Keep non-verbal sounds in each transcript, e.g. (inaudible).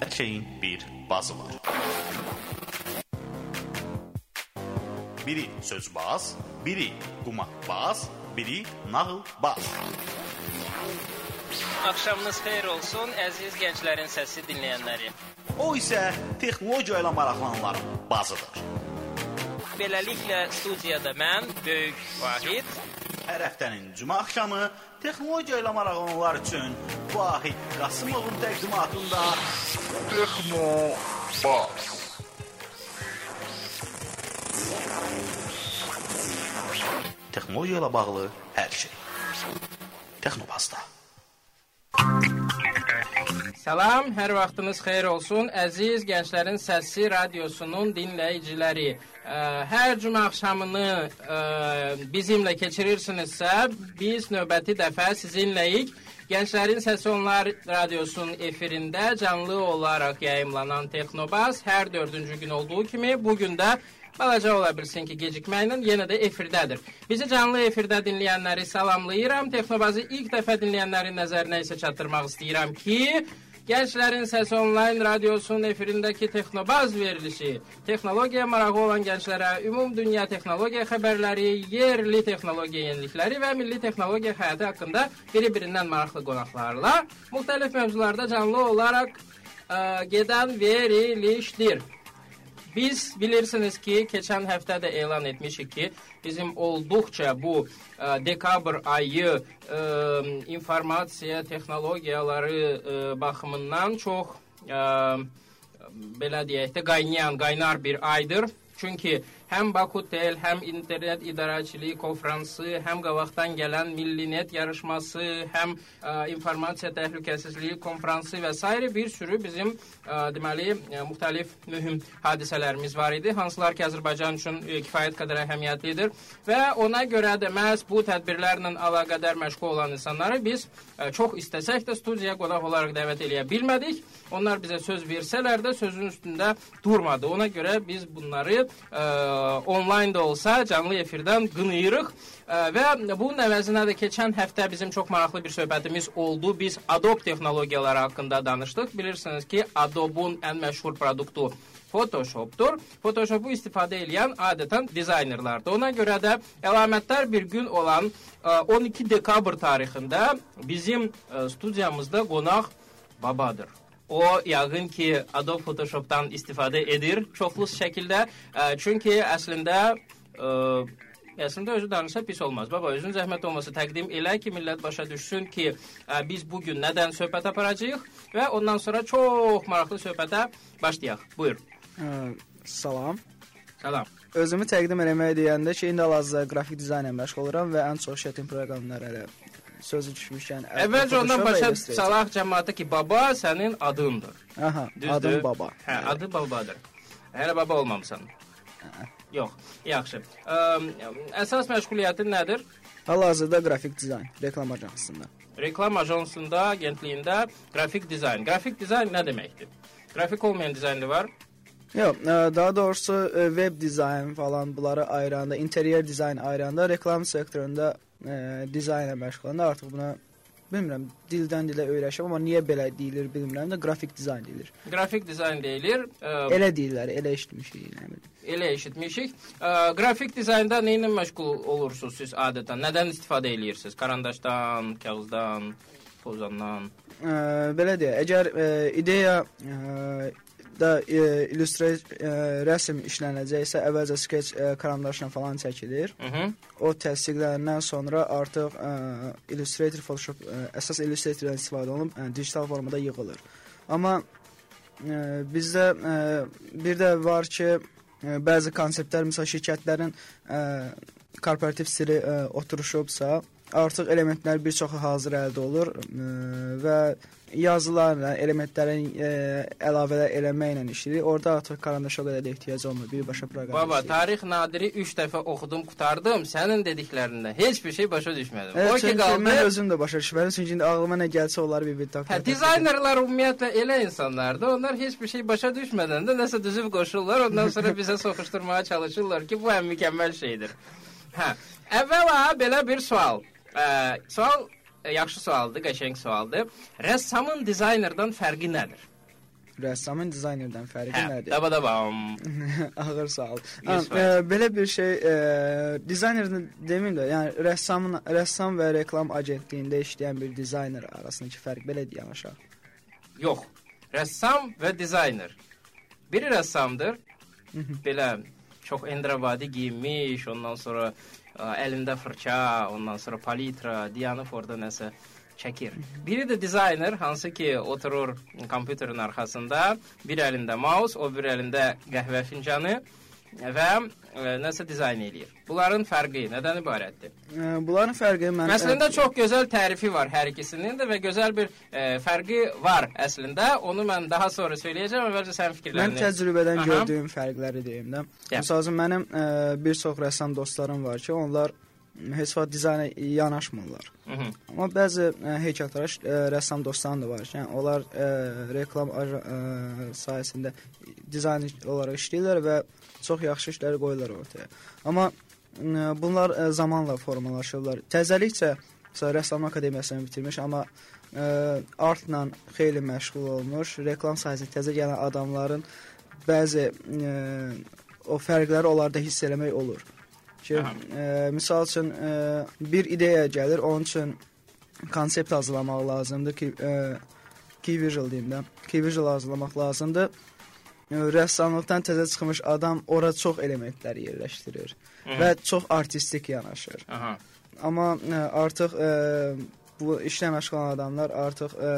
hər şeyin bir bazı var. Biri sözbaz, biri qumaqbaz, biri nağılbaz. Axşamınız xeyir olsun, əziz gənclərin səsi dinləyənləri. O isə texnologiya ilə maraqlananların bazıdır. Beləliklə studiyada mən, böyük Vahid, Hər həftənin cümə axşamı texnologiya ilə maraqlananlar üçün Vahid Qasımovun təqdimatında Texno Baz. Texnologiya ilə bağlı hər şey. Texnobazda. Salam, hər vaxtınız xeyir olsun. Əziz Gənclərin Səsi radiosunun dinləyiciləri. Ə, Hər cümə axşamını ə, bizimlə keçirirsinizsə, biz növbəti dəfə sizinləyik. Gənclərin Səsi Onlar radiosunun efirində canlı olaraq yayımlanan Texnobaz hər 4-cü gün olduğu kimi bu gün də Balaca ola bilsin ki, gecikməklə yenə də efirdədir. Bizi canlı efirdə dinləyənləri salamlayıram. Texnobazı ilk dəfə dinləyənlərin nəzərinə isə çatdırmaq istəyirəm ki, Gənclərin Səsi Onlayn radiosunun efirindəki Texnobaz verilişi, texnologiya marağı olan gənclərə ümum dünya texnologiya xəbərləri, yerli texnologiya yenilikləri və milli texnologiya həyatı haqqında bir-birindən maraqlı qonaqlarla müxtəlif mövzularda canlı olaraq ə, gedən verilişdir. Biz bilirsiniz ki, keçən həftə də elan etmişik ki, bizim olduqca bu ə, dekabr ayı ə, informasiya texnologiyaları ə, baxımından çox ə, belə deyək də qaynayan, qaynar bir aydır. Çünki həm Bakutel, həm internet idarəçiliyi konfransı, həm qabaqdan gələn Millinet yarışması, həm ə, informasiya təhlükəsizliyi konfransı və s. bir sürü bizim ə, deməli ə, müxtəlif mühüm hadisələrimiz var idi, hansılar ki Azərbaycan üçün ə, kifayət qədər əhəmiyyətlidir və ona görə də məhz bu tədbirlərlə əlaqədar məşğul olan insanları biz ə, çox istəsək də studiyaya qonaq olaraq dəvət eləyə bilmədik. Onlar bizə söz versələr də sözün üstündə durmadı. Ona görə biz bunları ə, onlayn da olsa canlı efirdən qınayırıq. Ə, və bunun əvəzinə də keçən həftə bizim çox maraqlı bir söhbətimiz oldu. Biz Adobe texnologiyaları haqqında danışdıq. Bilirsiniz ki, Adobe-un ən məşhur produktu Photoshopdur. Photoshopu istifadə edən adətən dizaynerlardır. Ona görə də əlamətdar bir gün olan ə, 12 dekabr tarixində bizim ə, studiyamızda qonaq babadır. O yəqin ki, Adobe Photoshopdan istifadə edir çoxlu şəkildə. Ə, çünki əslində ə, əslində özü danışsa pis olmaz. Baba, özün zəhmət olmasa təqdim elə ki, millət başa düşsün ki, ə, biz bu gün nədən söhbət aparacağıq və ondan sonra çox maraqlı söhbətə başlayaq. Buyur. Ə, salam. Salam. Özümü təqdim eləmək deyəndə ki, indi hal-hazırda qrafik dizaynla məşğul oluram və ən çox çətin proqramlar elə sözü düşmüşkən. Əvvəlcə ondan başa salaq cəmaata ki, baba sənin adındır. Aha, Düzdür? adım baba. Hə, adı babadır. Hələ baba olmamısan. Yox, yaxşı. Ə, əsas məşğuliyyətin nədir? Hal-hazırda qrafik dizayn, reklam ajansında. Reklam ajansında, agentliyində qrafik dizayn. Qrafik dizayn nə deməkdir? Qrafik olmayan dizayn da var. Yox, ə, daha doğrusu ə, web dizayn falan bunları ayıranda, interyer dizayn ayıranda reklam sektorunda ə, dizaynla məşğulam. Artıq buna bilmirəm, dildən dilə öyrəşəm, amma niyə belə deyilir bilmirəm də qrafik dizayn deyilir. Qrafik dizayn deyilir. Ə, Elə deyirlər, elə eşitmişik, nə bilim. elə eşitmişik. Ə, qrafik dizaynda nə ilə məşğul olursunuz siz adətən? Nədən istifadə edirsiniz? Karandaşdan, kağızdan, pozandan? Ə, belə deyək, əgər ə, ideya ə, da ə, illüstrə ə, rəsm işlənəcəksə, əvvəlcə skeç ə, karandaşla falan çəkilir. Mhm. O təsdiqlənəndən sonra artıq ə, Illustrator, Photoshop ə, əsas Illustrator-dan istifadə olunub ə, digital formada yığılır. Amma ə, bizdə ə, bir də var ki, ə, bəzi konseptlər məsəl şirkətlərin ə, korporativ stili ə, oturuşubsa, artıq elementlər bir çoxu hazır əldə olur ə, və yazılarla, elementlərin ə, əlavələr eləməklə işləyirik. Orada artıq karandaşa qədər də ehtiyac olmur, birbaşa proqram. Baba, işləyir. tarix nadiri 3 dəfə oxudum, qurtardım. Sənin dediklərindən heç bir şey başa düşmədim. Evet, o ki qaldı. mən özüm də başa düşmədim, çünki indi ağlıma nə gəlsə onları bir-bir tak. Hə, dizaynerlər ümumiyyətlə elə insanlardır. Onlar heç bir şey başa düşmədən də nəsə düzüb qoşurlar, ondan sonra bizə soxuşdurmağa çalışırlar ki, bu ən mükəmməl şeydir. Hə, əvvəla belə bir sual. Ə, sual ə, yaxşı sualdır, qəşəng sualdır. Rəssamın dizaynerdən fərqi nədir? rəssamın dizaynerdən fərqi Hə, nədir? daba dabam. (laughs) Ağır sual. Right. e, belə bir şey e, dizaynerin deməyim də, yəni rəssamın rəssam və reklam agentliyində işləyən bir dizayner arasındakı fərq belədir yanaşaq. Yox. Rəssam və dizayner. Biri rəssamdır. Belə çox endrabadi geyinmiş, ondan sonra ə, əlində fırça, ondan sonra palitra, dayanıb orada nəsə çəkir. Biri də dizayner, hansı ki oturur kompüterin arxasında, bir əlində mouse, o bir əlində qəhvə fincanı və ə, nəsə dizayn eləyir. Bunların fərqi nədən ibarətdir? E, bunların fərqi mən Əslində e, çox gözəl tərifi var hər ikisinin də və gözəl bir e, fərqi var əslində. Onu mən daha sonra söyləyəcəm. Əvvəlcə sənin Mən fikirlərini. təcrübədən Aha. gördüyüm fərqləri deyim də. Yep. Məsəl üçün mənim ə, bir çox rəssam dostlarım var ki, onlar heç vaxt dizayna yanaşmırlar. Hı -hı. Amma bəzi ə, heykəltaraş ə, rəssam dostlarım da var yəni onlar ə, reklam aja- ə, sahəsində dizayn olaraq işləyirlər və çox yaxşı işlər qoyurlar ortaya. Amma ə, bunlar ə, zamanla formalaşırlar. Təzəlikcə məsələn rəssam akademiyasını bitirmiş, amma ə, artla xeyli məşğul olmuş, reklam sahəsində təzə gələn adamların bəzi ə, o fərqləri onlarda hiss eləmək olur. Ki, ə, misal üçün ə, bir ideya gəlir, onun üçün konsept hazırlamaq lazımdır ki, ə, key visual deyim də. Key visual hazırlamaq lazımdır. Ə, Rəssamlıqdan təzə çıxmış adam ora çox elementlər yerləşdirir Hı. və çox artistik yanaşır. Aha. Amma ə, artıq ə, bu işlə məşğul olan adamlar artıq ə,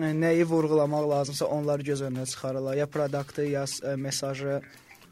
nəyi vurğulamaq lazımsa onları göz önünə çıxarırlar. Ya produktı, ya ə, mesajı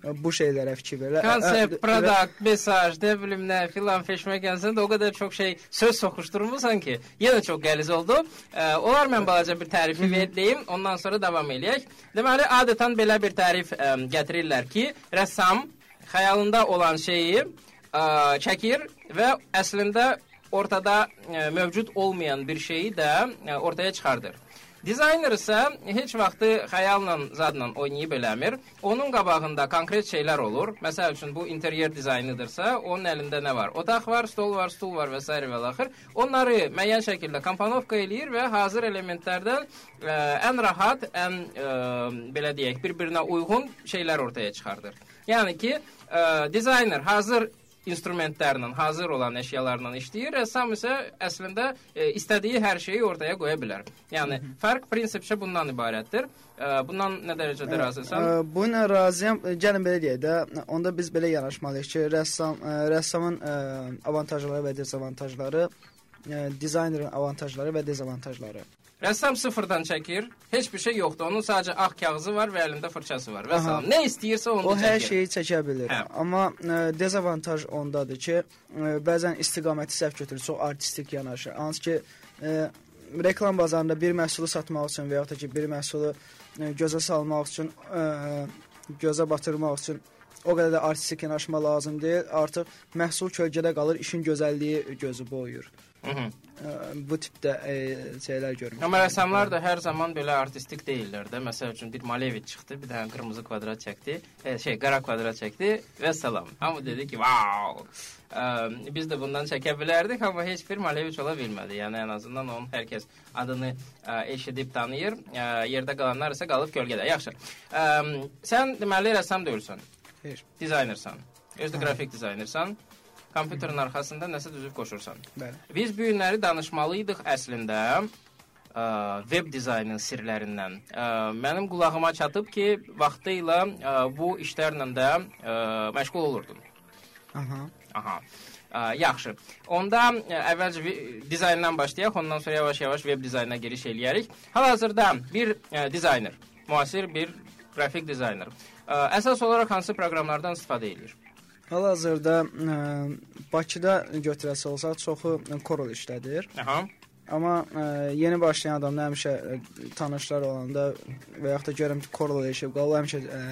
bu şeylərə fikir verirlər. Konsept, product, mesaj, nə bilim nə filan feşmə gəlsən də o qədər çox şey söz soxuşdurmusan ki, yenə çox qəliz oldu. Ə, olar mən balaca bir tərifi verəyim, ondan sonra davam eləyək. Deməli, adətən belə bir tərif ə, gətirirlər ki, rəssam xəyalında olan şeyi ə, çəkir və əslində ortada ə, mövcud olmayan bir şeyi də ə, ortaya çıxardır. Dizayner isə heç vaxtı xəyalla zadla oynayıb eləmir. Onun qabağında konkret şeylər olur. Məsəl üçün bu interyer dizaynıdırsa, onun əlində nə var? Otaq var, stol var, stul var və s. və axır. Onları müəyyən şəkildə komponovka eləyir və hazır elementlərdən ə, ən rahat, ən ə, belə deyək, bir-birinə uyğun şeylər ortaya çıxardır. Yəni ki, ə, dizayner hazır instrumentlərlə, hazır olan əşyalarla işləyir. Rəssam isə əslində e, istədiyi hər şeyi ortaya qoya bilər. Yəni fərq prinsipcə bundan ibarətdir. E, bundan nə dərəcədə razısan? Ə, Bu ilə razıyam. Ə, Gəlin belə deyək də, onda biz belə yanaşmalıyıq ki, rəssam ə, rəssamın ə, avantajları və dezavantajları, ə, dizaynerin avantajları və dezavantajları. Rəssam sıfırdan çəkir. Heç bir şey yoxdur. Onun sadəcə ağ kağızı var və əlində fırçası var. Və salam. Nə istəyirsə onu O da hər çəkir. şeyi çəkə bilər. Hə. Amma ə, dezavantaj ondadır ki, ə, bəzən istiqaməti səhv götürür, çox artistik yanaşır. Hansı ki, ə, reklam bazarında bir məhsulu satmaq üçün və yaxud da ki, bir məhsulu ə, gözə salmaq üçün, ə, gözə batırmaq üçün o qədər də artistik yanaşma lazım deyil. Artıq məhsul kölgədə qalır, işin gözəlliyi gözü boyuyur. Bu tipdə ə, şeylər görmüşəm. Amma rəssamlar da hər zaman belə artistik deyillər də. Məsəl üçün bir Malevich çıxdı, bir dənə qırmızı kvadrat çəkdi, e, şey qara kvadrat çəkdi və salam. Hamı dedi ki, "Wow!" Ə, biz də bundan çəkə bilərdik, amma heç bir Malevich ola bilmədi. Yəni ən azından onun hər kəs adını ə, eşidib tanıyır. Ə, yerdə qalanlar isə qalıb kölgədə. Yaxşı. Ə, sən deməli rəssam deyilsən. Xeyr. Dizaynersən. Özdə qrafik dizaynersən. Kompüterin arxasında nəsə düzüb qoşursan. Bəli. Biz bu günləri danışmalıydıq əslində ə, web dizaynın sirlərindən. Ə, mənim qulağıma çatıb ki, vaxtı ilə ə, bu işlərlə də ə, məşğul olurdum. Aha. Aha. Ə, yaxşı. Onda ə, əvvəlcə dizayndan başlayaq, ondan sonra yavaş-yavaş web dizaynına giriş eləyərik. Hal-hazırda bir ə, dizayner, müasir bir qrafik dizayner ə, əsas olaraq hansı proqramlardan istifadə edir? Hal-hazırda ə, Bakıda götürəsi olsa çoxu Corel işlədir. Aha. Amma ə, yeni başlayan adamda həmişə ə, tanışlar olanda və yaxud da görürəm ki, Corel işib qalır, həmişə ə,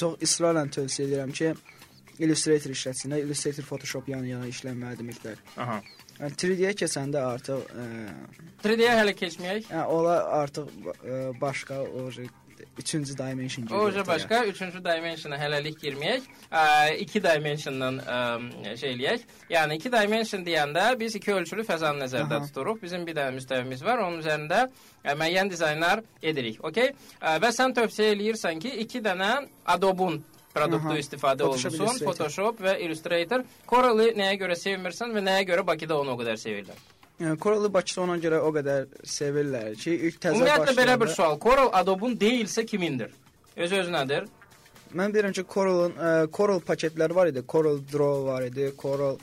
çox israrla tövsiyə edirəm ki, Illustrator işlətsinlər, Illustrator Photoshop yan-yana işlənməlidir mütləq. Aha. Yəni 3D-yə keçəndə artıq ə, 3D-yə hələ keçməyək. yəni ola artıq ə, başqa o üçüncü dimension O giriyor. ortaya. başqa 3-cü dimensiona hələlik girməyək. 2 dimensiondan ə, şey eləyək. Yəni 2 dimension deyəndə biz iki ölçülü fəzanı nəzərdə Aha. tuturuq. Bizim bir dənə müstəvimiz var. Onun üzərində ə, müəyyən dizaynlar edirik. Okay? Və sən tövsiyə eləyirsən ki, 2 dənə Adobe-un produktu Aha. istifadə Photoshop, olunsun. Illustrator. Photoshop və Illustrator. Corel-i nəyə görə sevmirsən və nəyə görə Bakıda onu o qədər sevirlər? Yəni Coral-ı Bakıda ona görə o qədər sevirlər ki, ilk təzə Ümumiyyətlə belə bir başlayanda- sual. Corel Adobe-un deyilsə kimindir? Öz özünədir. Mən bilirəm ki, Coral-ın Coral paketləri var idi. Coral Draw var idi, Coral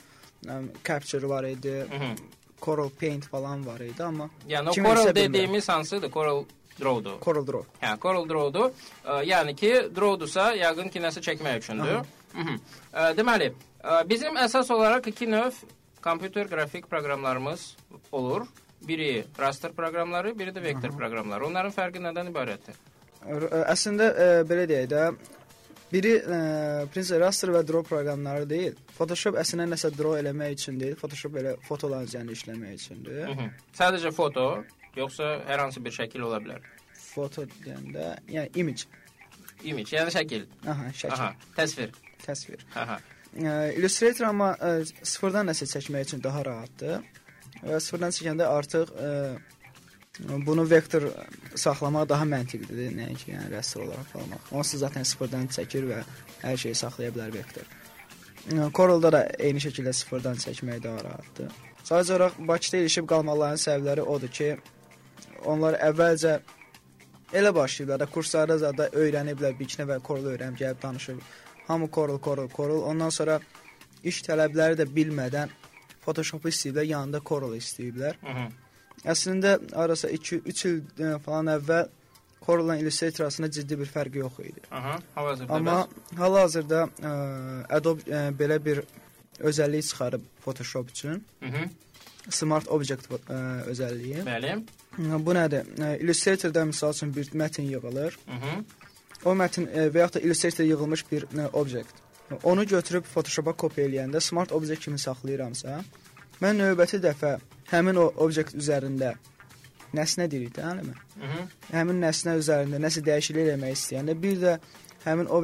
ə, Capture var idi, Hı -hı. Coral Paint falan var idi, amma Yəni o bilmirəm. dediyimiz hansıdır? Corel Draw-dur. Coral Draw. Hə, Corel Draw-dur. Ə, Yəni ki, Draw-dursa yəqin ki, nəsə çəkmək üçündür. Aha. Hı -hı. Ə, Deməli, bizim əsas olaraq iki növ kompüter qrafik proqramlarımız olur. Biri raster proqramları, biri də vektor proqramları. Onların fərqi nədən ibarətdir? Ə, Əslində ə, belə deyək də biri ə, prinsip raster və draw proqramları deyil. Photoshop əslində nəsə draw eləmək üçün deyil, Photoshop elə fotoların üzərində işləmək üçündür. Hı -hı. Sadəcə foto, yoxsa hər hansı bir şəkil ola bilər? Foto deyəndə, yəni image, Image, yəni şəkil. aha, şəkil, Aha, təsvir. təsvir. Aha. Illustrator amma ə, sıfırdan nəsə çəkmək üçün daha rahatdır. Və sıfırdan çəkəndə artıq ə, bunu vektor saxlamaq daha məntiqlidir, nəinki yəni rəsm olaraq almaq. Onsuz zaten sıfırdan çəkir və hər şeyi saxlaya bilər vektor. Corel-da da eyni şəkildə sıfırdan çəkmək daha rahatdır. Sadəcə olaraq Bakıda ilişib qalmalarının səbəbləri odur ki, onlar əvvəlcə elə başlayıblar da kurslarda zada öyrəniblər, bir iki nəfər Corel öyrənib gəlib danışıb. Hamı Corel, Corel, Corel. Ondan sonra iş tələbləri də bilmədən Photoshop-u istəyiblər, yanında Corel istəyiblər. Hı -hı. Əslində arası 2-3 il e, falan əvvəl Corel-la Illustrator arasında ciddi bir fərq yox idi. Aha, hal-hazırda Amma hal-hazırda ə, Adobe ə, belə bir özəllik çıxarıb Photoshop üçün. -hı. Smart Object ə, özəlliyi. Bəli. Bu nədir? Illustrator-da misal üçün bir mətn yığılır. -hı. O mətn e, və yaxud da Illustrator yığılmış bir e, obyekt. Onu götürüb Photoshop-a kopya eləyəndə Smart Object kimi saxlayıramsa, mən növbəti dəfə həmin o obyekt üzərində nəsnə deyirik də, eləmi? -hı. Həmin nəsnə üzərində nəsə dəyişiklik eləmək istəyəndə bir də həmin o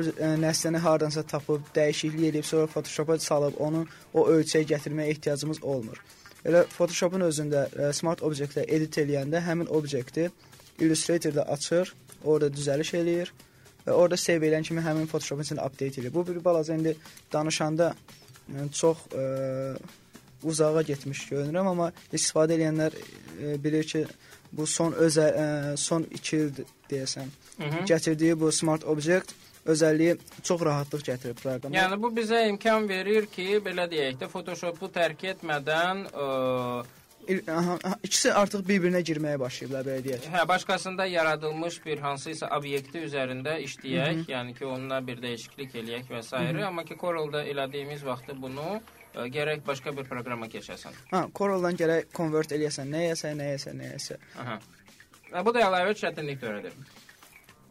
nəsnəni hardansa tapıb dəyişiklik edib sonra Photoshop-a salıb onu o ölçəyə gətirməyə ehtiyacımız olmur. Elə Photoshop-un özündə e, Smart Object-lə edit eləyəndə həmin obyekti Illustrator-da açır, orada düzəliş eləyir orada save edən kimi həmin Photoshop-un içində update edir. Bu bir balaca indi danışanda yəni, çox ə, uzağa getmiş görünürəm, amma istifadə edənlər ə, bilir ki, bu son özə ə, son 2 il deyəsəm Hı -hı. gətirdiyi bu Smart Object özəlliyi çox rahatlıq gətirir proqrama. Yəni bu bizə imkan verir ki, belə deyək də Photoshop-u tərk etmədən ə, aha, ikisi artıq bir-birinə girməyə başlayıblar belə deyək. hə başqasında yaradılmış bir hansısa obyekti üzərində işləyək, yəni ki, onunla bir dəyişiklik eləyək və s. amma ki Corel-da elədiyimiz vaxtda bunu ə, gərək başqa bir proqrama keçəsən. Ha, Corel-dan gərək convert eləyəsən, nəyəsə, nəyəsə, nəyəsə. Aha. Və bu da əlavə çətinlik törədir.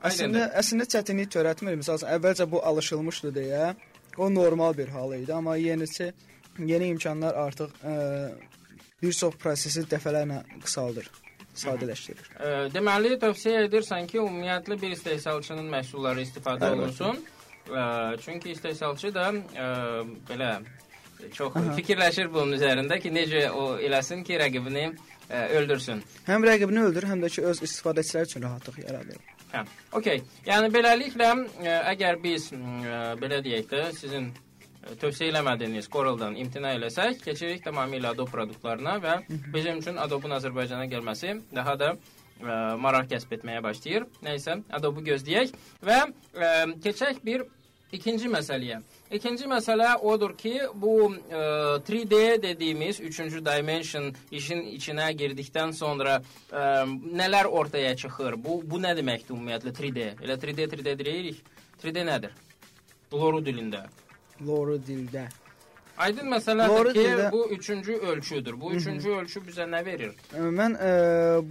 Əslində əslində çətinlik törətmir. Məsələn, əvvəlcə bu alışılmışdı deyə, o normal bir hal idi, amma yenisi yeni imkanlar artıq ə, bir çox prosesi dəfələrlə qısaldır, sadələşdirir. Ə, deməli tövsiyə edirsən ki, ümumiyyətlə bir istehsalçının məhsulları istifadə Əlbəttə. olunsun. Ə, çünki istehsalçı da ə, belə çox Aha. fikirləşir bunun üzərində ki, necə o eləsin ki, rəqibini ə, öldürsün. Həm rəqibini öldürür, həm də ki öz istifadəçilər üçün rahatlıq yaradır. Hə. Okay. Yəni beləliklə ə, əgər biz ə, belə deyək də sizin tövsiyə eləmədiyiniz Corel-dan imtina eləsək, keçirik tamamilə Adobe produktlarına və bizim üçün Adobe-un Azərbaycana gəlməsi daha da ə, maraq kəsb etməyə başlayır. Nəysə, Adobe gözləyək və ə, keçək bir ikinci məsələyə. İkinci məsələ odur ki, bu ə, 3D dediyimiz 3-cü dimension işin içinə girdikdən sonra ə, nələr ortaya çıxır? Bu bu nə deməkdir ümumiyyətlə 3D? Elə 3D 3D deyirik. 3D nədir? Loru dilində. Loru dildə. Aydın məsələdir Loru ki, dildə- bu üçüncü ölçüdür. Bu üçüncü ölçü bizə nə verir? Mən ə,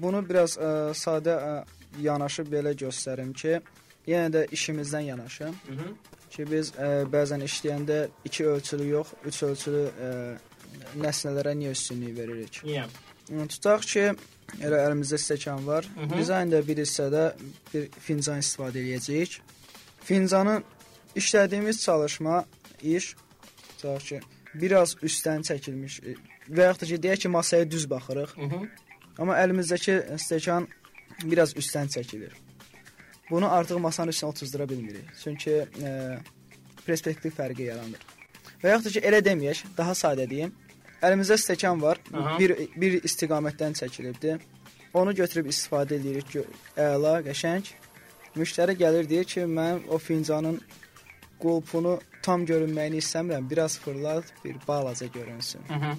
bunu biraz ə, sadə ə, yanaşıb belə göstərim ki, yenə də işimizdən yanaşım. Hı -hı. ki biz ə, bəzən işləyəndə 2 ölçülü yox, 3 ölçülü ə, nəsnələrə niyə üstünlük veririk? Niyə? Ə, Tutaq ki, Elə əlimizdə stəkan var. Hı -hı. Dizaynda bir hissədə bir fincan istifadə edəcəyik. Fincanın işlədiyimiz çalışma iş tutaq ki, biraz üstdən çəkilmiş e, və yaxud da ki, deyək ki, masaya düz baxırıq. Hı -hı. Amma əlimizdəki stəkan biraz üstdən çəkilir. Bunu artıq masanın üstünə otuzdura bilmirik. Çünki e, perspektiv fərqi yaranır. Və yaxud da ki, elə deməyək, daha sadə deyim. Əlimizdə stəkan var, Aha. bir bir istiqamətdən çəkilibdi. Onu götürüb istifadə edirik. gö- Əla, qəşəng. Müştəri gəlir deyir ki, mən o fincanın qulpunu tam görünməyini istəmirəm, biraz fırlat, bir balaca görünsün. Hı -hı.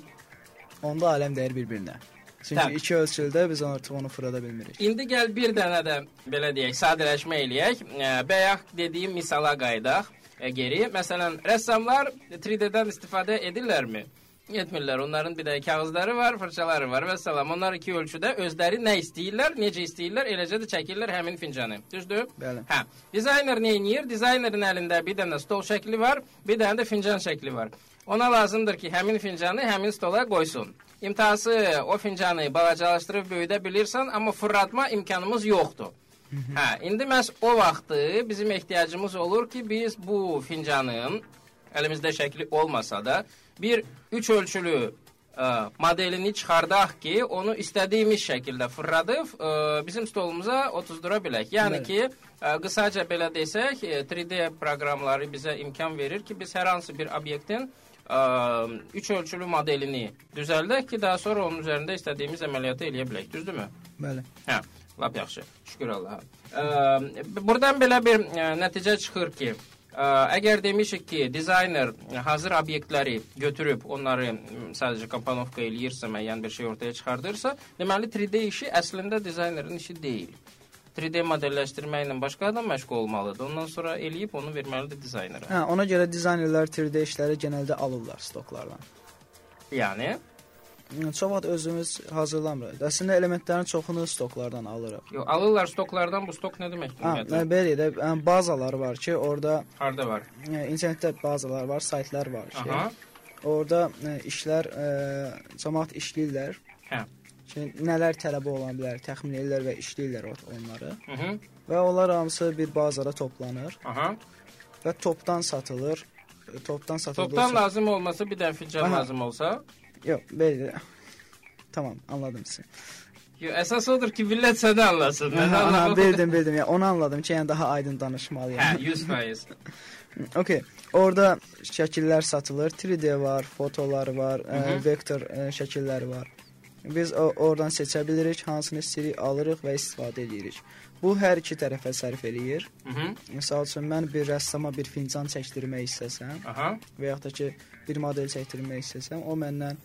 Onda aləm dəyir bir-birinə. Çünki Təbii. iki ölçüdə biz artıq onu fırlada bilmirik. İndi gəl bir dənə də belə deyək, sadələşmə eləyək. Bayaq dediyim misala qayıdaq. Geri, məsələn, rəssamlar 3D-dən istifadə edirlərmi? Etmirlər. Onların bir də kağızları var, fırçaları var və salam. Onlar iki ölçüdə özləri nə istəyirlər, necə istəyirlər, eləcə də çəkirlər həmin fincanı. Düzdür? Bəli. Hə. Dizayner nə edir? Dizaynerin əlində bir dənə stol şəkli var, bir dənə də fincan şəkli var. Ona lazımdır ki, həmin fincanı həmin stola qoysun. İmtahası o fincanı balacalaşdırıb böyüdə bilirsən, amma fırlatma imkanımız yoxdur. hə, indi məhz o vaxtı bizim ehtiyacımız olur ki, biz bu fincanın əlimizdə şəkli olmasa da bir üç ölçülü ə, modelini çıxardaq ki, onu istədiyimiz şəkildə fırladıb ə, bizim stolumuza otuzdura bilək. Yəni Bəli. ki, ə, qısaca belə desək, ə, 3D proqramları bizə imkan verir ki, biz hər hansı bir obyektin ə, üç ölçülü modelini düzəldək ki, daha sonra onun üzərində istədiyimiz əməliyyatı eləyə bilək. Düzdürmü? Bəli. Hə, lap yaxşı. Şükür Allaha. Ə, burdan belə bir ə, nəticə çıxır ki, əgər demişik ki, dizayner hazır obyektləri götürüb onları sadəcə komponovka eləyirsə, müəyyən bir şey ortaya çıxardırsa, deməli 3D işi əslində dizaynerin işi deyil. 3D modelləşdirməklə başqa adam məşğul olmalıdır. Ondan sonra eləyib onu verməlidir dizaynera. Hə, ona görə dizaynerlər 3D işləri genəldə alırlar stoklardan. Yəni Çox vaxt özümüz hazırlamırıq. Əslində elementlərin çoxunu stoklardan alırıq. Yo, alırlar stoklardan. Bu stok nə deməkdir? Hə, belə də yəni, bazalar var ki, orada Harda var? yəni, internetdə bazalar var, saytlar var ki, Aha. orada ə, işlər ə, cəmaət işləyirlər Hə. ki, nələr tələb olan bilər, təxmin edirlər və işləyirlər onları. Mhm. Və onlar hamısı bir bazara toplanır Aha. və topdan satılır. E, Topdan satıldığı Topdan üçün- lazım olmasa bir fincan Aha. lazım olsa, Yox, belə. Tamam, anladım sizi. yo, əsas odur ki, millət səni anlasın. Mən anlamadım. bildim, bildim. Ya onu anladım ki, yəni daha aydın danışmalıyam. Hə, 100%. (laughs) Okay. Orada şəkillər satılır. 3D var, fotolar var, ə, Mhm. vektor ə, şəkilləri var. Biz o, oradan seçə bilirik, hansını istəyirik, alırıq və istifadə edirik. Bu hər iki tərəfə sərf eləyir. Mhm. Məsəl üçün mən bir rəssama bir fincan çəkdirmək istəsəm Aha. və yaxud da ki bir model çəkdirmək istəsəm, o məndən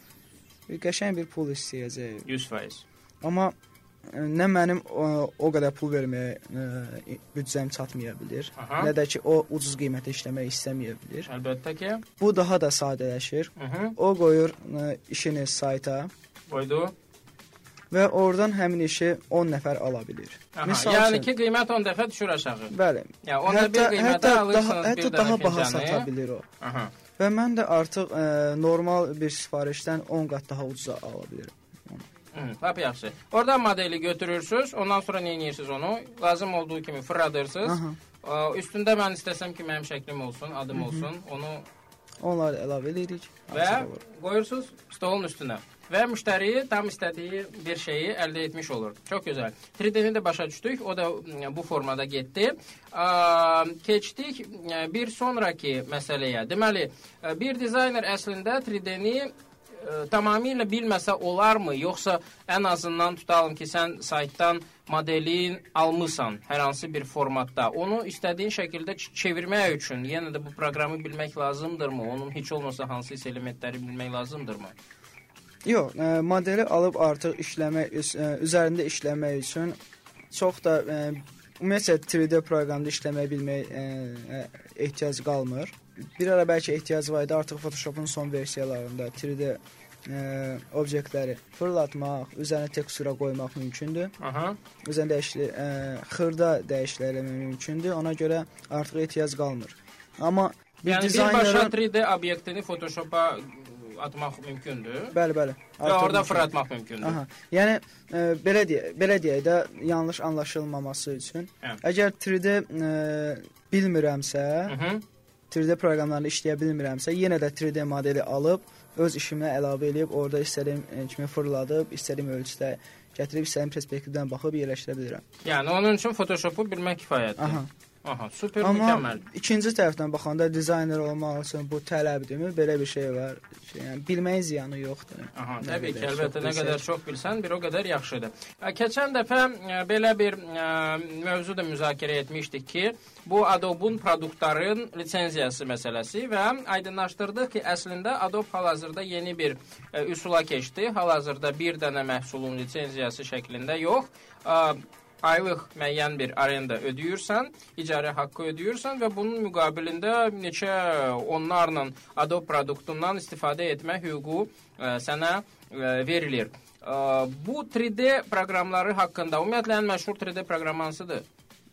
bir qəşəng bir pul istəyəcək. 100%. Amma ə, nə mənim o, o qədər pul verməyə ə, büdcəm çatmaya bilər, Aha. nə də ki o ucuz qiymətə işləmək istəməyə bilər. Əlbəttə ki. Bu daha da sadələşir. Mhm. O qoyur ə, işini sayta Qoydu. və oradan həmin işi 10 nəfər ala bilir. Aha. Misal yəni üçün- ki, qiymət 10 dəfə düşür aşağı. Bəli. Yəni onda bir Hətta, qiymətə hətta daha, alırsınız bir hətta dənə daha baha sata bilir o. Aha. Və mən də artıq ə, normal bir sifarişdən 10 qat daha ucuza ala bilirəm. Hı, lap yaxşı. Oradan modeli götürürsüz, ondan sonra nə edirsiniz onu? Lazım olduğu kimi fırladırsınız. Aha. Üstündə mən istəsəm ki, mənim şəklim olsun, adım olsun. Onu Onları əlavə edirik. və qoyursunuz stolun üstünə. Və müştəri tam istədiyi bir şeyi əldə etmiş olur. Çox gözəl. 3D-ni də başa düşdük. O da bu formada getdi. Keçdik bir sonraki məsələyə. Deməli, bir dizayner əslində 3D-ni ə, tamamilə bilməsə olarmı, yoxsa ən azından tutalım ki, sən saytdan modelin almısan hər hansı bir formatda. Onu istədiyin şəkildə çevirmək üçün yenə də bu proqramı bilmək lazımdırmı? Onun heç olmasa hansı elementləri bilmək lazımdırmı? Yox, ə, modeli alıb artıq işləmək ə, üzərində işləmək üçün çox da ə, ümumiyyətlə 3D proqramda işləmək bilmək ə, ə, ehtiyac qalmır. Bir ara bəlkə ehtiyac var idi, artıq Photoshopun son versiyalarında 3D ə, obyektləri fırlatmaq, üzərinə tekstura qoymaq mümkündür. Aha. Üzərində dəyişli, ə, xırda dəyişikliklər eləmək mümkündür. Ona görə artıq ehtiyac qalmır. Amma bir Yəni birbaşa dizaynerin 3D obyektini Photoshop-a atmaq mümkündür. Bəli, bəli. Və orada mümkün. fırlatmaq mümkündür. Aha. Yəni e, belə deyə, belə deyək də yanlış anlaşılmaması üçün. Hə. Əgər 3D e, bilmirəmsə, Mhm. 3D proqramlarını işləyə bilmirəmsə, yenə də 3D modeli alıb öz işimə əlavə edib orada istədiyim e, kimi fırladıb, istədiyim ölçüdə gətirib istədiyim perspektivdən baxıb yerləşdirə bilirəm. Yəni onun üçün Photoshop-u bilmək kifayətdir. Aha. Aha, super Amma mükəmməl. ikinci tərəfdən baxanda dizayner olmaq üçün bu tələbdirmi? Belə bir şey var. Şey, yəni bilməyin ziyanı yoxdur. Aha, təbii ki, əlbəttə nə qədər çox bilsən, bir o qədər yaxşıdır. Ə, Keçən dəfə ə, belə bir ə, mövzu da müzakirə etmişdik ki, bu Adobe-un produktların lisenziyası məsələsi və aydınlaşdırdıq ki, əslində Adobe hal-hazırda yeni bir ə, üsula keçdi. Hal-hazırda bir dənə məhsulun lisenziyası şəklində yox, ə, aylıq müəyyən bir arenda ödəyirsən, icarə haqqı ödəyirsən və bunun müqabilində neçə onlarla Adobe produktundan istifadə etmə hüququ ə, sənə ə, verilir. Ə, bu 3D proqramları haqqında ümumiyyətlə ən məşhur 3D proqram hansıdır?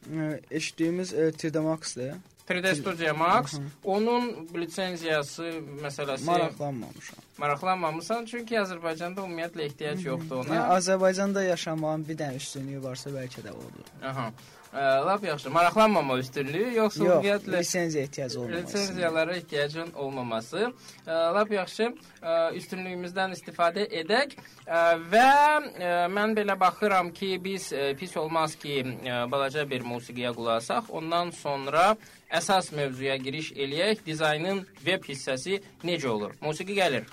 E, Eşitdiyimiz e, 3D Max-dır. 3D Studio Max. Onun lisenziyası məsələsi Maraqlanmamışam. Maraqlanmamısan çünki Azərbaycanda ümumiyyətlə ehtiyac yoxdur ona. Yəni Azərbaycanda yaşamağın bir dənə üstünlüyü varsa bəlkə də odur. Aha. Ə, lap yaxşı. Maraqlanmama üstünlüyü yoxsa Yox, ümumiyyətlə lisenziya ehtiyacı olmaması. lisenziyalara ehtiyacın olmaması. Ə, lap yaxşı. Ə, üstünlüyümüzdən istifadə edək ə, və ə, mən belə baxıram ki, biz ə, pis olmaz ki, ə, balaca bir musiqiyə qulaq asaq. Ondan sonra əsas mövzuya giriş eləyək. Dizaynın veb hissəsi necə olur? Musiqi gəlir.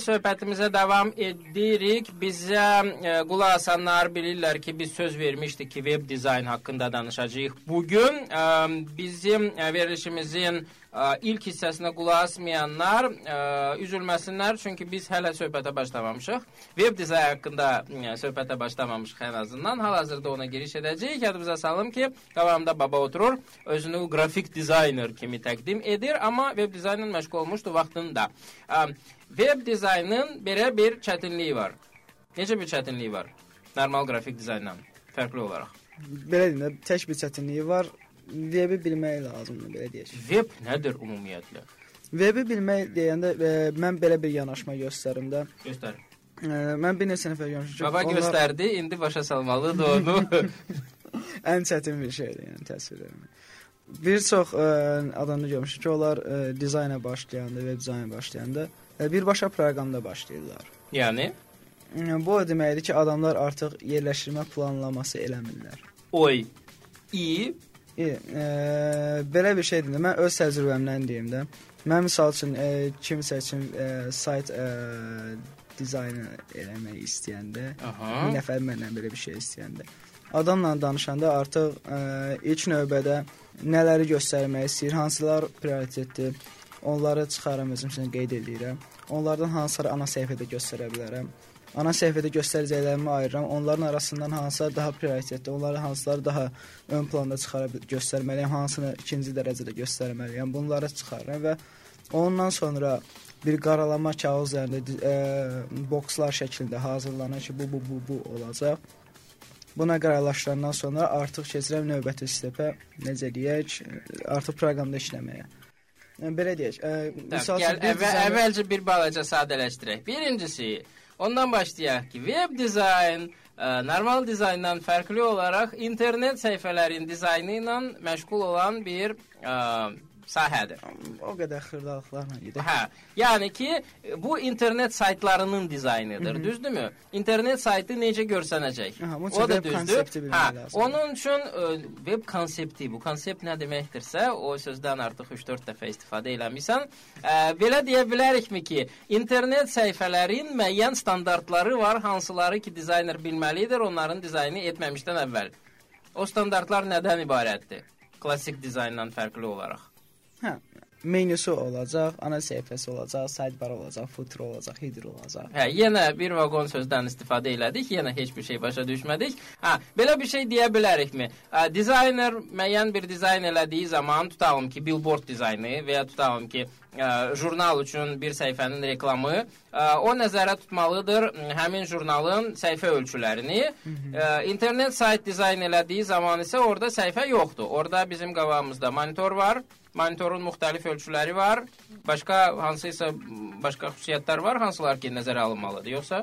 Söhbətimizə davam edirik. Bizə e, qulaq asanlar bilirlər ki, biz söz vermişdik ki, web dizayn haqqında danışacağıq. Bu gün e, bizim e, verilişimizin e, ilk hissəsinə qulaq asmayanlar e, üzülməsinlər, çünki biz hələ söhbətə başlamamışıq. Web dizayn haqqında e, söhbətə başlamamışıq ən azından. Hal-hazırda ona giriş edəcəyik. Yadımıza salım ki, qabağımda baba oturur, özünü qrafik dizayner kimi təqdim edir, amma web dizaynla məşğul olmuşdu vaxtında. E, Web dizaynın belə bir çətinliyi var. Necə bir çətinliyi var? Normal qrafik dizayndan fərqli olaraq. Belə deyim də, tək bir çətinliyi var. Webi bilmək lazımdır, belə deyək. Web nədir ümumiyyətlə? Webi bilmək deyəndə e, mən belə bir yanaşma göstərim də. Göstər. E, mən bir neçə nəfər görmüşəm Baba onlar göstərdi, indi başa salmalıdır onu. (laughs) ən çətin bir şeydir, yəni təsvir etmək. Bir çox ə, adamı görmüşəm ki, onlar ə, dizayna başlayanda, web dizayna başlayanda birbaşa proqramda başlayırlar. yəni Yəni, Bu o deməkdir ki, adamlar artıq yerləşdirmə planlaması eləmirlər. oy i E, e, belə bir şeydir. Mən öz təcrübəmdən deyim də. Mən misal üçün e, kimsə üçün e, sayt e, dizaynı eləmək istəyəndə, Aha. bir nəfər məndən belə bir şey istəyəndə, adamla danışanda artıq e, ilk növbədə nələri göstərmək istəyir, hansılar prioritetdir, onları çıxarım özüm üçün qeyd edirəm. Onlardan hansıları ana səhifədə göstərə bilərəm. Ana səhifədə göstərəcəklərimi ayırıram. Onların arasından hansılar daha prioritetli, onları hansıları daha ön planda çıxara göstərməliyəm, hansını ikinci dərəcədə göstərməliyəm. Bunları çıxarıram və ondan sonra bir qaralama kağız üzərində e, bokslar şəklində hazırlanır ki, bu bu bu bu olacaq. Buna qərarlaşdırandan sonra artıq keçirəm növbəti stepə, necə deyək, artıq proqramda işləməyə. Yəni belə deyək, e, misal üçün bir əvvəl, dizayner- əvvəlcə bir balaca sadələşdirək. Birincisi, ondan başlayaq ki, web dizayn ə, normal dizayndan fərqli olaraq internet səhifələrinin dizaynı ilə məşğul olan bir ə, sahədir. o qədər xırdalıqlarla gedir. Hə, yəni ki, bu internet saytlarının dizaynıdır, düzdürmü? İnternet saytı necə görsənəcək? Üçün o da düzdür. Hə, lazımdır. onun üçün ə, web konsepti, bu konsept nə deməkdirsə, o sözdən artıq 3-4 dəfə istifadə eləmisən. Ə, belə deyə bilərikmi ki, internet səhifələrin müəyyən standartları var, hansıları ki, dizayner bilməlidir, onların dizaynı etməmişdən əvvəl. O standartlar nədən ibarətdir? Klassik dizayndan fərqli olaraq. Hə, menüsü olacaq, ana səhifəsi olacaq, sidebar olacaq, footer olacaq, header olacaq. Hə, yenə bir vaqon sözdən istifadə elədik, yenə heç bir şey başa düşmədik. Hə, belə bir şey deyə bilərikmi? Ə, dizayner müəyyən bir dizayn elədiyi zaman, tutalım ki, billboard dizaynı və ya tutalım ki, ə, jurnal üçün bir səhifənin reklamı, ə, o nəzərə tutmalıdır həmin jurnalın səhifə ölçülərini. Ə, internet sayt dizayn elədiyi zaman isə orada səhifə yoxdur. Orada bizim qabağımızda monitor var. Monitorun müxtəlif ölçüləri var. Başqa hansısa başqa xüsusiyyətlər var, hansılar ki, nəzərə alınmalıdır, yoxsa?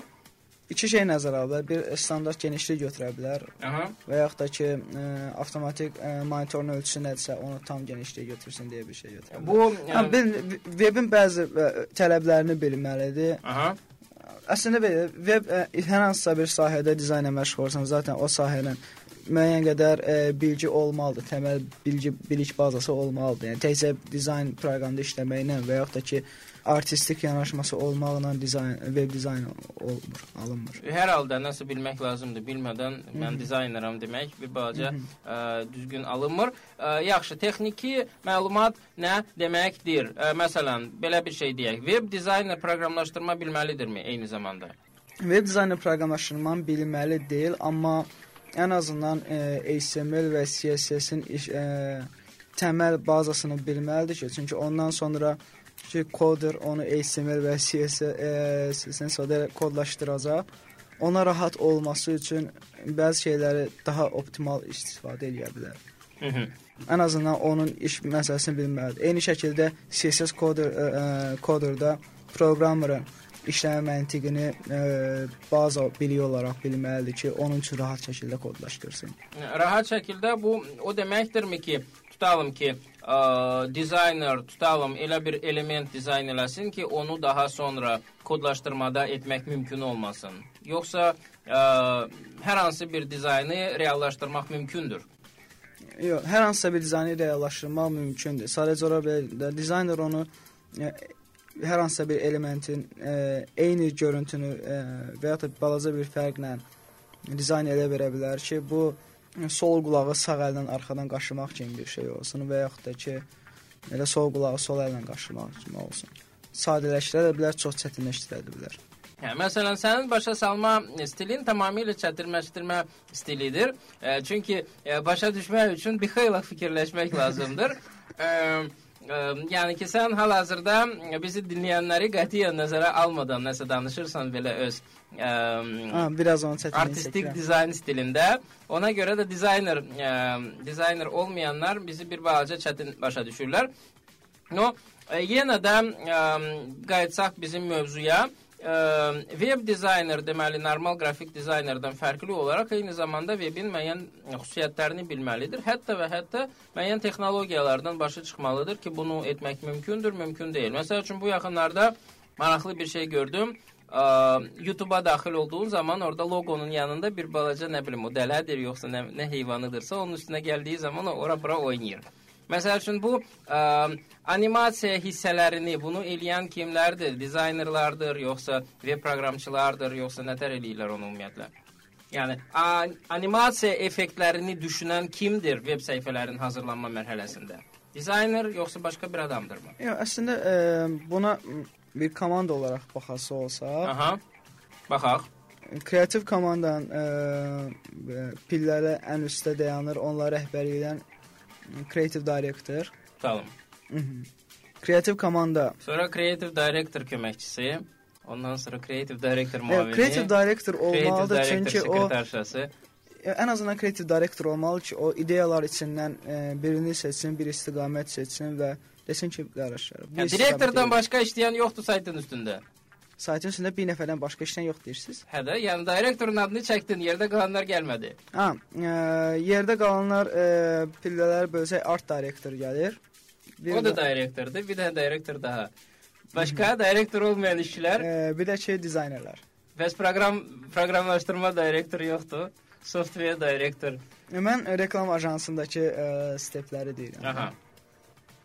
İki şey nəzərə alınır. Bir standart genişlik götürə bilər Aha. və yaxud da ki, ə, avtomatik ə, monitorun ölçüsü nədirsə, onu tam genişliyə götürsün deyə bir şey götürə bilər. Bu Hə, bil, webin bəzi ə, tələblərini bilməlidir. Aha. Əslində belə web ə, hər hansısa bir sahədə dizaynla məşğul olsan, zaten o sahənin müəyyən qədər ə, bilgi olmalıdır, təməl bilgi bilik bazası olmalıdır. Yəni təkcə dizayn proqramında işləməklə və yaxud da ki, artistik yanaşması olmaqla dizayn web dizayn olmur, alınmır. Hər halda nəsə bilmək lazımdır. Bilmədən mən dizayneram demək bir balaca ə, düzgün alınmır. Ə, yaxşı, texniki məlumat nə deməkdir? Ə, məsələn, belə bir şey deyək. Web dizayner proqramlaşdırma bilməlidirmi eyni zamanda? Web dizaynı proqramlaşdırmanı bilməli deyil, amma ən azından e, HTML və CSS-in e, təməl bazasını bilməlidir ki, çünki ondan sonra ki koder onu HTML və CSS-in sonra kodlaşdıracaq. Ona rahat olması üçün bəzi şeyləri daha optimal istifadə edə bilər. Hı -hı. Ən azından onun iş məsələsini bilməlidir. Eyni şəkildə CSS koder ə, ə, koderdə proqrammerin işləmə məntiqini ə, baza biliyi olaraq bilməlidir ki, onun üçün rahat şəkildə kodlaşdırsın. Rahat şəkildə bu o deməkdirmi ki, tutalım ki, ə, dizayner tutalım elə bir element dizayn eləsin ki, onu daha sonra kodlaşdırmada etmək mümkün olmasın. Yoxsa ə, hər hansı bir dizaynı reallaşdırmaq mümkündür. Yox, hər hansısa bir dizaynı reallaşdırmaq mümkündür. Sadəcə də dizayner onu hər hansısa bir elementin ə, eyni görüntünü ə, və ya da balaca bir fərqlə dizayn edə verə bilər ki, bu sol qulağı sağ əllə arxadan qaşımaq kimi bir şey olsun və yaxud da ki, elə sol qulağı sol əllə qaşımaq kimi olsun. Sadələşdirə də bilər, çox çətinləşdirə bilər. Hə, məsələn, sənin başa salma stilin tamamilə çətirməşdirmə stilidir. E, çünki e, başa düşmək üçün bir xeyli fikirləşmək lazımdır. (laughs) e, e, yəni ki, sən hal-hazırda bizi dinləyənləri qətiyyən nəzərə almadan nəsə danışırsan belə öz e, Ha, biraz onun çətinliyi artistik çəkirəm. dizayn stilində. Ona görə də dizayner e, dizayner olmayanlar bizi bir balaca çətin başa düşürlər. No, e, yenə də e, qayıtsaq bizim mövzuya. E, web dizayner deməli normal qrafik dizaynerdən fərqli olaraq eyni zamanda webin müəyyən xüsusiyyətlərini bilməlidir. Hətta və hətta müəyyən texnologiyalardan başa çıxmalıdır ki, bunu etmək mümkündür, mümkün deyil. Məsəl üçün bu yaxınlarda maraqlı bir şey gördüm. Ə, YouTube-a daxil olduğun zaman orada loqonun yanında bir balaca nə bilim o dələdir yoxsa nə, nə heyvanıdırsa onun üstünə gəldiyi zaman ora bura oynayır. Məsəl üçün bu ə, animasiya hissələrini bunu eləyən kimlərdir? Dizaynerlardır, yoxsa web proqramçılardır, yoxsa nətər eləyirlər onu ümumiyyətlə? Yəni animasiya effektlərini düşünən kimdir web səhifələrinin hazırlanma mərhələsində? Dizayner yoxsa başqa bir adamdırmı? Yox, əslində ə, buna bir komanda olaraq baxası olsa, Aha. Baxaq. kreativ komandanın ə, pilləri ən üstdə dayanır. Onları rəhbərlik edən kreativ direktor. Tutalım. Kreativ komanda Sonra creative director köməkçisi, ondan sonra creative director müavini, creative olmalıdır director çünki o ən azından kreativ direktor olmalı ki, o ideyalar içindən ə, birini seçsin, bir istiqamət seçsin və desin ki, qardaşlar, Yəni direktordan başqa işləyən yoxdur saytın üstündə. Saytın üstündə bir nəfərdən başqa işlən yox deyirsiniz. Hə də, yəni direktorun adını çəkdin, yerdə qalanlar gəlmədi. Ha, ə, yerdə qalanlar ə, pillələr bölsək art direktor gəlir. Bir O da direktordur, bir də direktor daha. Başqa direktor olmayan işçilər, ə, bir də ki, dizaynerlər. bəs proqram proqramlaşdırma direktoru yoxdur. Software direktor. Mən reklam ajansındakı ə, stepləri deyirəm. Aha.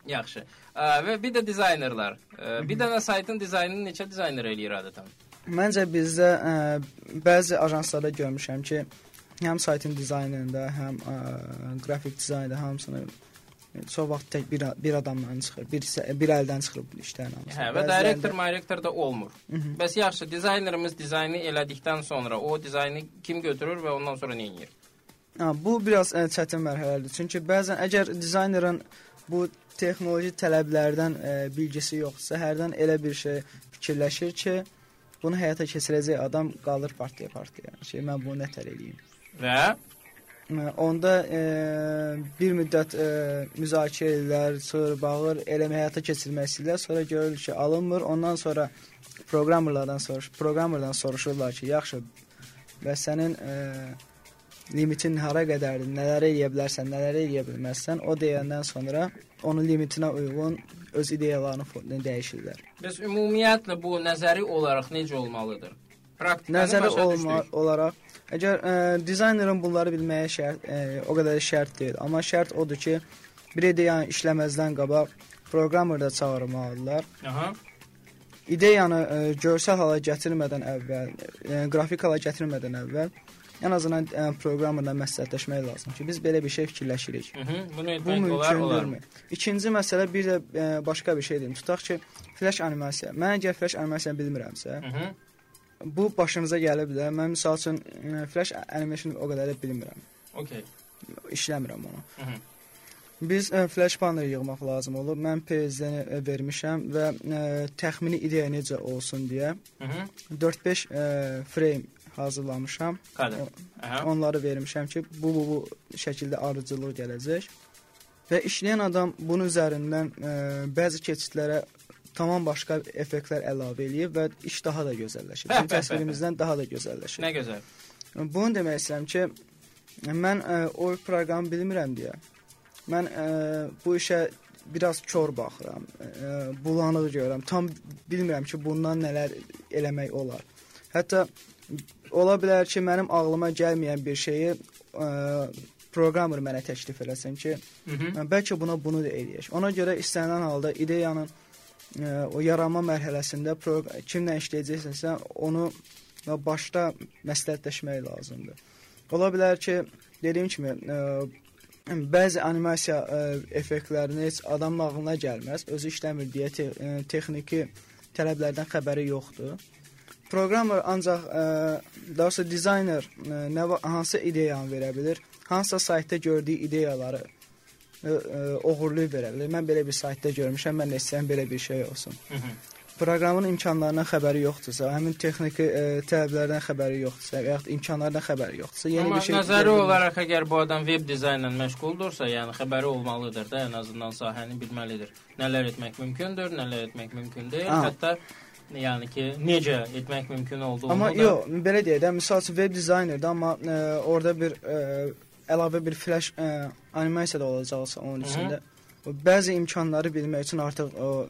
Yaxşı. Ə, və bir də dizaynerlar. Ə, bir dənə saytın dizaynını neçə dizayner eləyir adətən? Məncə bizdə ə, bəzi ajanslarda görmüşəm ki, həm saytın dizaynında, həm ə, qrafik dizaynda hamısını e, çox vaxt tək bir bir adamdan çıxır, bir bir əldən çıxır bu işlərin hamısı. Hə, və direktor, direktor da olmur. Bəs yaxşı, dizaynerimiz dizaynı elədikdən sonra o dizaynı kim götürür və ondan sonra nə edir? Ha, bu biraz ə, çətin mərhələdir. Çünki bəzən əgər dizaynerin bu texnoloji tələblərdən ə, bilgisi yoxsa, hərdən elə bir şey fikirləşir ki, bunu həyata keçirəcək adam qalır partiya partiya. Şey mən bunu nətər eləyim? Və Ə, Onda e, bir müddət e, müzakirə edirlər, çığır, bağır, eləmə həyata keçirmək istəyirlər. Sonra görülür ki, alınmır. Ondan sonra proqrammerlardan soruş, proqrammerdan soruşurlar ki, yaxşı, və sənin e, limitin hara qədərdir? Nələr edə bilərsən, nələr edə bilməzsən? O deyəndən sonra onun limitinə uyğun öz ideyalarını dəyişirlər. Bəs ümumiyyətlə bu nəzəri olaraq necə olmalıdır? Praktikanı Nəzərə başa olma, olaraq əgər ə, dizaynerin bunları bilməyə şərt ə, o qədər də şərt deyil, amma şərt odur ki, bir ideyanı işləməzdən qabaq proqrammer da çağırmalıdırlar. Aha. İdeyanı ə, görsel hala gətirmədən əvvəl, ə, qrafik hala gətirmədən əvvəl ən azından ə, proqrammerlə məsləhətləşmək lazım ki, biz belə bir şey fikirləşirik. Mhm. Bunu Bu etmək olar, olar. mümkündürmü? İkinci məsələ bir də ə, başqa bir şey deyim. Tutaq ki, flash animasiya. Mən əgər flash animasiyanı bilmirəmsə, Mhm. bu başınıza gələ bilər. Mən məsəl üçün ə, flash animation o qədər də bilmirəm. Okay. İşləmirəm onu. Mhm. Biz ə, flash panel yığmaq lazım olur. Mən PSD-ni vermişəm və ə, təxmini ideya necə olsun deyə Mhm. 4-5 ə, frame hazırlamışam. Aha. Onları vermişəm ki, bu bu bu şəkildə ardıcıllıq gələcək. Və işləyən adam bunun üzərindən ə, bəzi keçidlərə tamam başqa effektlər əlavə eləyib və iş daha da gözəlləşir. Bizim (laughs) təsvirimizdən daha da gözəlləşir. Nə gözəl. Bunu demək istəyirəm ki, mən ə, o proqramı bilmirəm deyə. Mən ə, bu işə biraz kör baxıram. Ə, bulanıq görürəm. Tam bilmirəm ki, bundan nələr eləmək olar. Hətta ola bilər ki, mənim ağlıma gəlməyən bir şeyi ə, proqrammer mənə təklif eləsin ki, Mhm. Ə, Bəlkə buna bunu da eləyək. Ona görə istənilən halda ideyanın ə, o yaranma mərhələsində kimlə işləyəcəksənsə, onu başda məsləhətləşmək lazımdır. Ola bilər ki, dediyim kimi, ə, bəzi animasiya ə, effektlərini heç adamın ağlına gəlməz. Özü işləmir deyə te ə, texniki tələblərdən xəbəri yoxdur. Proqrammer ancaq ə, daha sonra dizayner ə, nə va- hansı ideyanı verə bilər, hansısa saytda gördüyü ideyaları ə, ə, oğurlayıb verə bilər. Mən belə bir saytda görmüşəm, mən də istəyirəm belə bir şey olsun. Proqramın imkanlarından xəbəri yoxdursa, həmin texniki ə, tələblərdən xəbəri yoxdursa, və yaxud imkanlardan xəbəri yoxdursa, yeni Amma bir şey nəzəri bilməz. olaraq əgər bu adam web dizaynla məşğuldursa, yəni xəbəri olmalıdır da, ən azından sahəni bilməlidir. Nələr etmək mümkündür, nələr etmək mümkün deyil. Aha. Hətta yəni ki, necə etmək mümkün olduğunu Amma da yox, belə deyək də, məsəl üçün web dizaynerdə amma ə, orada bir ə, əlavə bir flash ə, animasiya da olacaqsa onun Hı -hı. içində. O bəzi imkanları bilmək üçün artıq o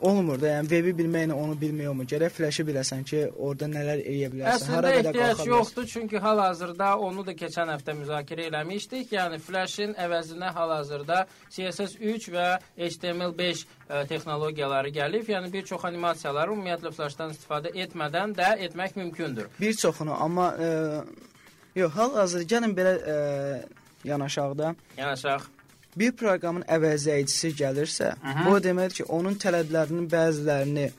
olmur da, yəni webi bilməklə onu bilmək olmur. Gərək flaşı biləsən ki, orada nələr eləyə bilərsən, Əslində hara qədər ehtiyac qalxa bilərsən. yoxdur, çünki hal-hazırda onu da keçən həftə müzakirə eləmişdik. Yəni Flash-in əvəzinə hal-hazırda CSS3 və HTML5 ə, texnologiyaları gəlib. Yəni bir çox animasiyaları ümumiyyətlə Flash-dan istifadə etmədən də etmək mümkündür. Bir çoxunu, amma ə, yox, hal-hazırda gəlin belə ə, yanaşaq da. Yanaşaq. Bir proqramın əvəzləyicisi gəlirsə, Aha. bu o deməkdir ki, onun tələblərinin bəzilərini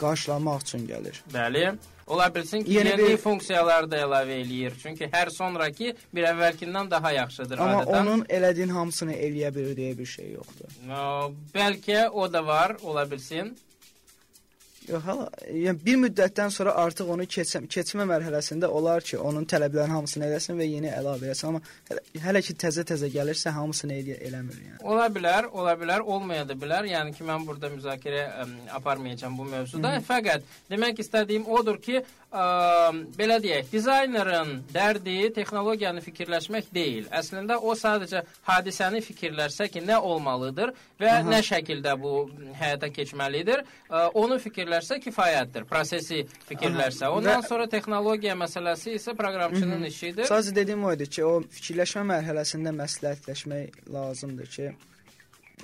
qarşılamaq üçün gəlir. Bəli. Ola bilsin ki, Yeni yeni, bir- funksiyalar da əlavə eləyir. Çünki hər sonrakı bir əvvəlkindən daha yaxşıdır Amma adətən. onun elədiyin hamısını eləyə bilir deyə bir şey yoxdur. Bəlkə o da var, ola bilsin. Yox, hala, yəni bir müddətdən sonra artıq onu keçəm, keçmə mərhələsində olar ki, onun tələblərinin hamısını eləsin və yeni əlavə eləsin, amma hələ, hələ ki təzə-təzə gəlirsə hamısını elə, eləmir yəni. Ola bilər, ola bilər, olmaya da bilər. Yəni ki, mən burada müzakirə ə, aparmayacağam bu mövzuda. Fəqət demək istədiyim odur ki, ə, belə deyək, dizaynerin dərdi texnologiyanı fikirləşmək deyil. Əslində o sadəcə hadisəni fikirləşsə ki, nə olmalıdır və Aha. nə şəkildə bu həyata keçməlidir, ə, onu fikirləşsə kifayətdir. Prosesi fikirləşsə. Aha. Ondan Və- sonra texnologiya məsələsi isə proqramçının işidir. Sadəcə dediyim o idi ki, o fikirləşmə mərhələsində məsləhətləşmək lazımdır ki,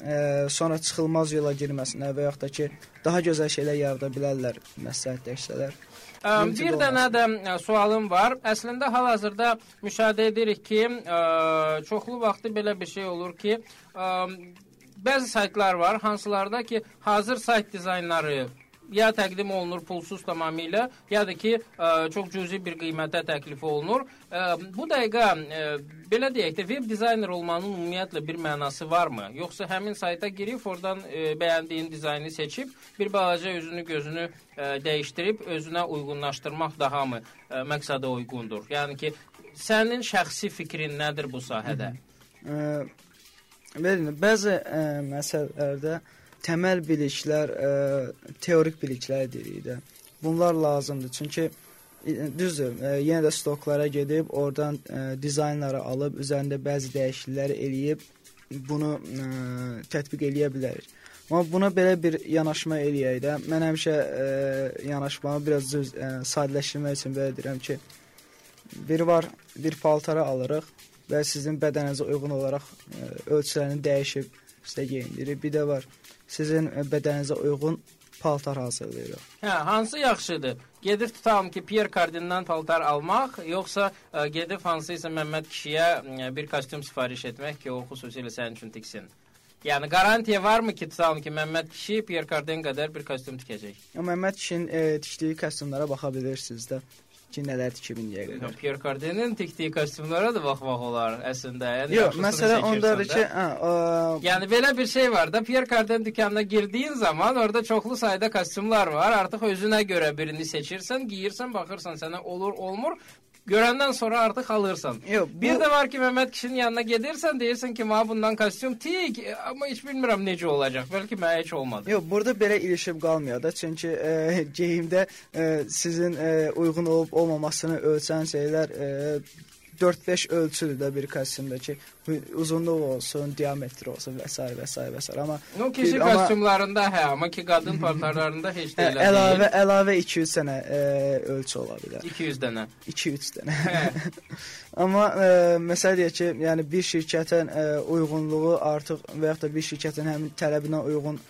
ə, sonra çıxılmaz yola girməsinə və yaxud da ki, daha gözəl şeylər yarada bilərlər məsləhətləşsələr. Bir dənə də sualım var. Əslində hal-hazırda müşahidə edirik ki, çoxlu vaxtı belə bir şey olur ki, bəzi saytlar var, hansılarda ki, hazır sayt dizaynları ya təqdim olunur pulsuz tamamilə, ya da ki, ə, çox cüzi bir qiymətə təklif olunur. Ə, bu dəqiqə ə, belə deyək də web dizayner olmanın ümumiyyətlə bir mənası varmı? Yoxsa həmin sayta girib oradan ə, bəyəndiyin dizaynı seçib bir balaca özünü gözünü ə, dəyişdirib özünə uyğunlaşdırmaq daha mı ə, məqsədə uyğundur? Yəni ki, sənin şəxsi fikrin nədir bu sahədə? Ə, Verin, bəzi ə, məsələlərdə təməl biliklər, ə, teorik biliklər deyirik də. Bunlar lazımdır. Çünki ə, düzdür, ə, yenə də stoklara gedib oradan ə, dizaynları alıb üzərində bəzi dəyişikliklər eləyib bunu ə, tətbiq eləyə bilərik. Amma buna belə bir yanaşma eləyək də. Mən həmişə ə, yanaşmamı biraz düz ə, sadələşdirmək üçün belə deyirəm ki, biri var, bir paltarı alırıq və sizin bədəninizə uyğun olaraq ə, ölçülərini dəyişib sizə geyindirir. Bir də var, sizin bədəninizə uyğun paltar hazırlayırıq. Hə, hansı yaxşıdır? Gedib tutalım ki, Pierre Cardin'dən paltar almaq, yoxsa ə, gedib hansısa Məmməd kişiyə ə, bir kostyum sifariş etmək ki, o xüsusilə sənin üçün tiksin? Yəni qarantiya varmı ki, tutalım ki, Məmməd kişi Pierre Cardin qədər bir kostyum tikəcək? Məmməd kişinin ə, tikdiyi kostyumlara baxa bilirsiniz də ki, nələr tikib indiyə qədər. Pierre Cardin'in tikdiyi kostyumlara da baxmaq olar əslində. Yəni Yox, məsələ ondadır ki, hə, ə, Yəni belə bir şey var da, Pierre Cardin dükanına girdiyin zaman orada çoxlu sayda kostyumlar var. Artıq özünə görə birini seçirsən, geyirsən, baxırsan sənə olur, olmur. Görəndən sonra artıq alırsan. yox, bu, Bir də var ki, Məmməd kişinin yanına gedirsən, deyirsən ki, mənə bundan kostyum tik, amma heç bilmirəm necə olacaq. Bəlkə mənə heç olmadı. Yox, burada belə ilişib qalmıyor da, çünki ə, geyimdə (laughs) ə, sizin ə, uyğun olub olmamasını ölçən şeylər ə, 4-5 ölçüdür də bir kostyumda ki, uzunluq olsun, diametr olsun və s. və s. və s. Amma No, kişi Bir- kostyumlarında hə, amma ki, qadın (laughs) paltarlarında heç də elə əlavə deyil. əlavə 200 dənə ə, ölçü ola bilər. 200 dənə. 2-3 dənə. Hə. (laughs) Amma ə, məsələ deyək ki, yəni bir şirkətin ə, uyğunluğu artıq və ya da bir şirkətin həmin tələbinə uyğun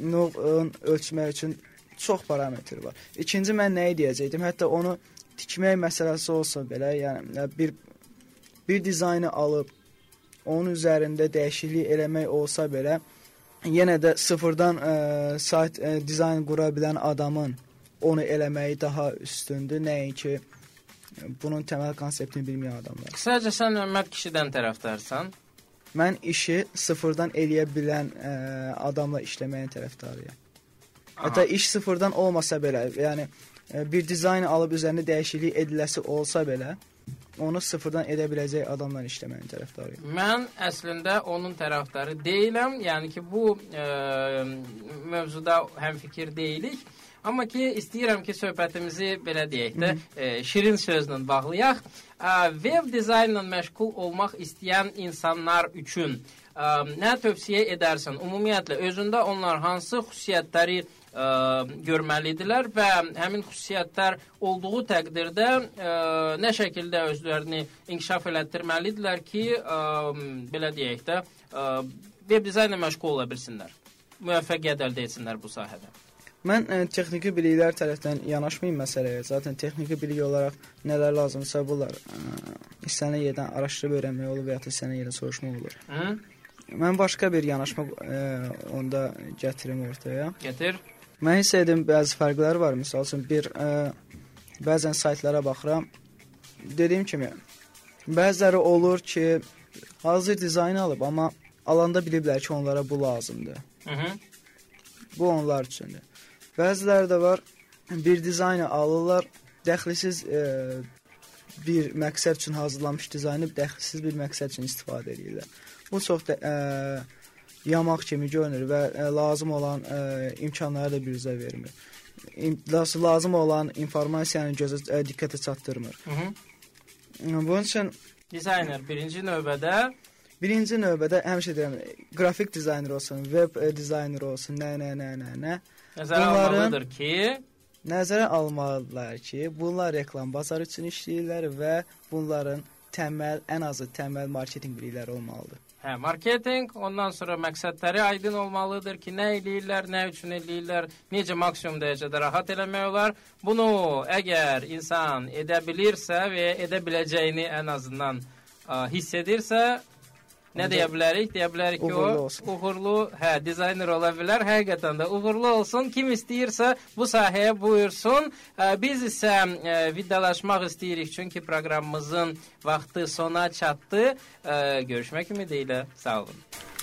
novun ölçmək üçün çox parametr var. İkinci mən nəyi deyəcəkdim? Hətta onu tikmək məsələsi olsa belə, yəni bir bir dizaynı alıb onun üzərində dəyişiklik eləmək olsa belə, yenə də sıfırdan ə, sayt ə, dizayn qura bilən adamın onu eləməyi daha üstündür, nəinki bunun təməl konseptini bilməyən adamlar. Qısaca sən Məmməd kişidən tərəfdarsan. Mən işi sıfırdan eləyə bilən ə, adamla işləməyin tərəfdarıyam. Hətta iş sıfırdan olmasa belə, yəni bir dizayn alıb üzərində dəyişiklik ediləsi olsa belə, onu sıfırdan edə biləcək adamla işləməyin tərəfdarıyam. Mən əslində onun tərəfdarı deyiləm. Yəni ki, bu ə, mövzuda həmfikir deyilik. Amma ki, istəyirəm ki, söhbətimizi belə deyək də, ə, şirin sözlə bağlayaq. Ə, Web dizaynla məşğul olmaq istəyən insanlar üçün ə, nə tövsiyə edərsən? Ümumiyyətlə özündə onlar hansı xüsusiyyətləri ə, görməlidirlər və həmin xüsusiyyətlər olduğu təqdirdə ə, nə şəkildə özlərini inkişaf elətdirməlidirlər ki, ə, belə deyək də, ə, web dizaynla məşğul ola bilsinlər. Müvəffəqiyyət əldə etsinlər bu sahədə. Mən ə, texniki biliklər tərəfdən yanaşmayım məsələyə. Zaten texniki bilik olaraq nələr lazımsa bunlar ə, istənilən yerdən araşdırıb öyrənmək olur və ya da istənilən yerdən soruşmaq olur. Hı? Mən başqa bir yanaşma ə, onda gətirim ortaya. Gətir. Mən hiss edirəm bəzi fərqlər var. Məsəl üçün bir ə, bəzən saytlara baxıram. Dediyim kimi bəziləri olur ki, hazır dizayn alıb, amma alanda biliblər ki, onlara bu lazımdır. Hı -hı. Bu onlar üçündür. Bəziləri də var, bir dizaynı alırlar, dəxlisiz e, bir məqsəd üçün hazırlanmış dizaynı dəxlisiz bir məqsəd üçün istifadə edirlər. Bu çox da e, yamaq kimi görünür və e, lazım olan e, imkanları da biruzə vermir. İm, lazım olan informasiyanı gözə e, diqqətə çatdırmır. Hı -hı. Bunun üçün Dizayner birinci növbədə birinci növbədə həmişə deyirəm, qrafik dizayner olsun, web e, dizayner olsun, nə nə nə nə nə nəzərə Bunların- almalıdır ki, Nəzərə almalıdırlar ki, bunlar reklam bazarı üçün işləyirlər və bunların təməl, ən azı təməl marketinq bilikləri olmalıdır. Hə, marketinq, ondan sonra məqsədləri aydın olmalıdır ki, nə eləyirlər, nə üçün eləyirlər, necə maksimum dərəcədə rahat eləmək. Bunu əgər insan edə bilirsə və edə biləcəyini ən azından ə, hiss nə deyə bilərik? Deyə bilərik ki, uğurlu o olsun. uğurlu, hə, dizayner ola bilər. Həqiqətən də uğurlu olsun. Kim istəyirsə bu sahəyə buyursun. Biz isə vidalaşmaq istəyirik çünki proqramımızın vaxtı sona çatdı. Görüşmək ümidi ilə. Sağ olun.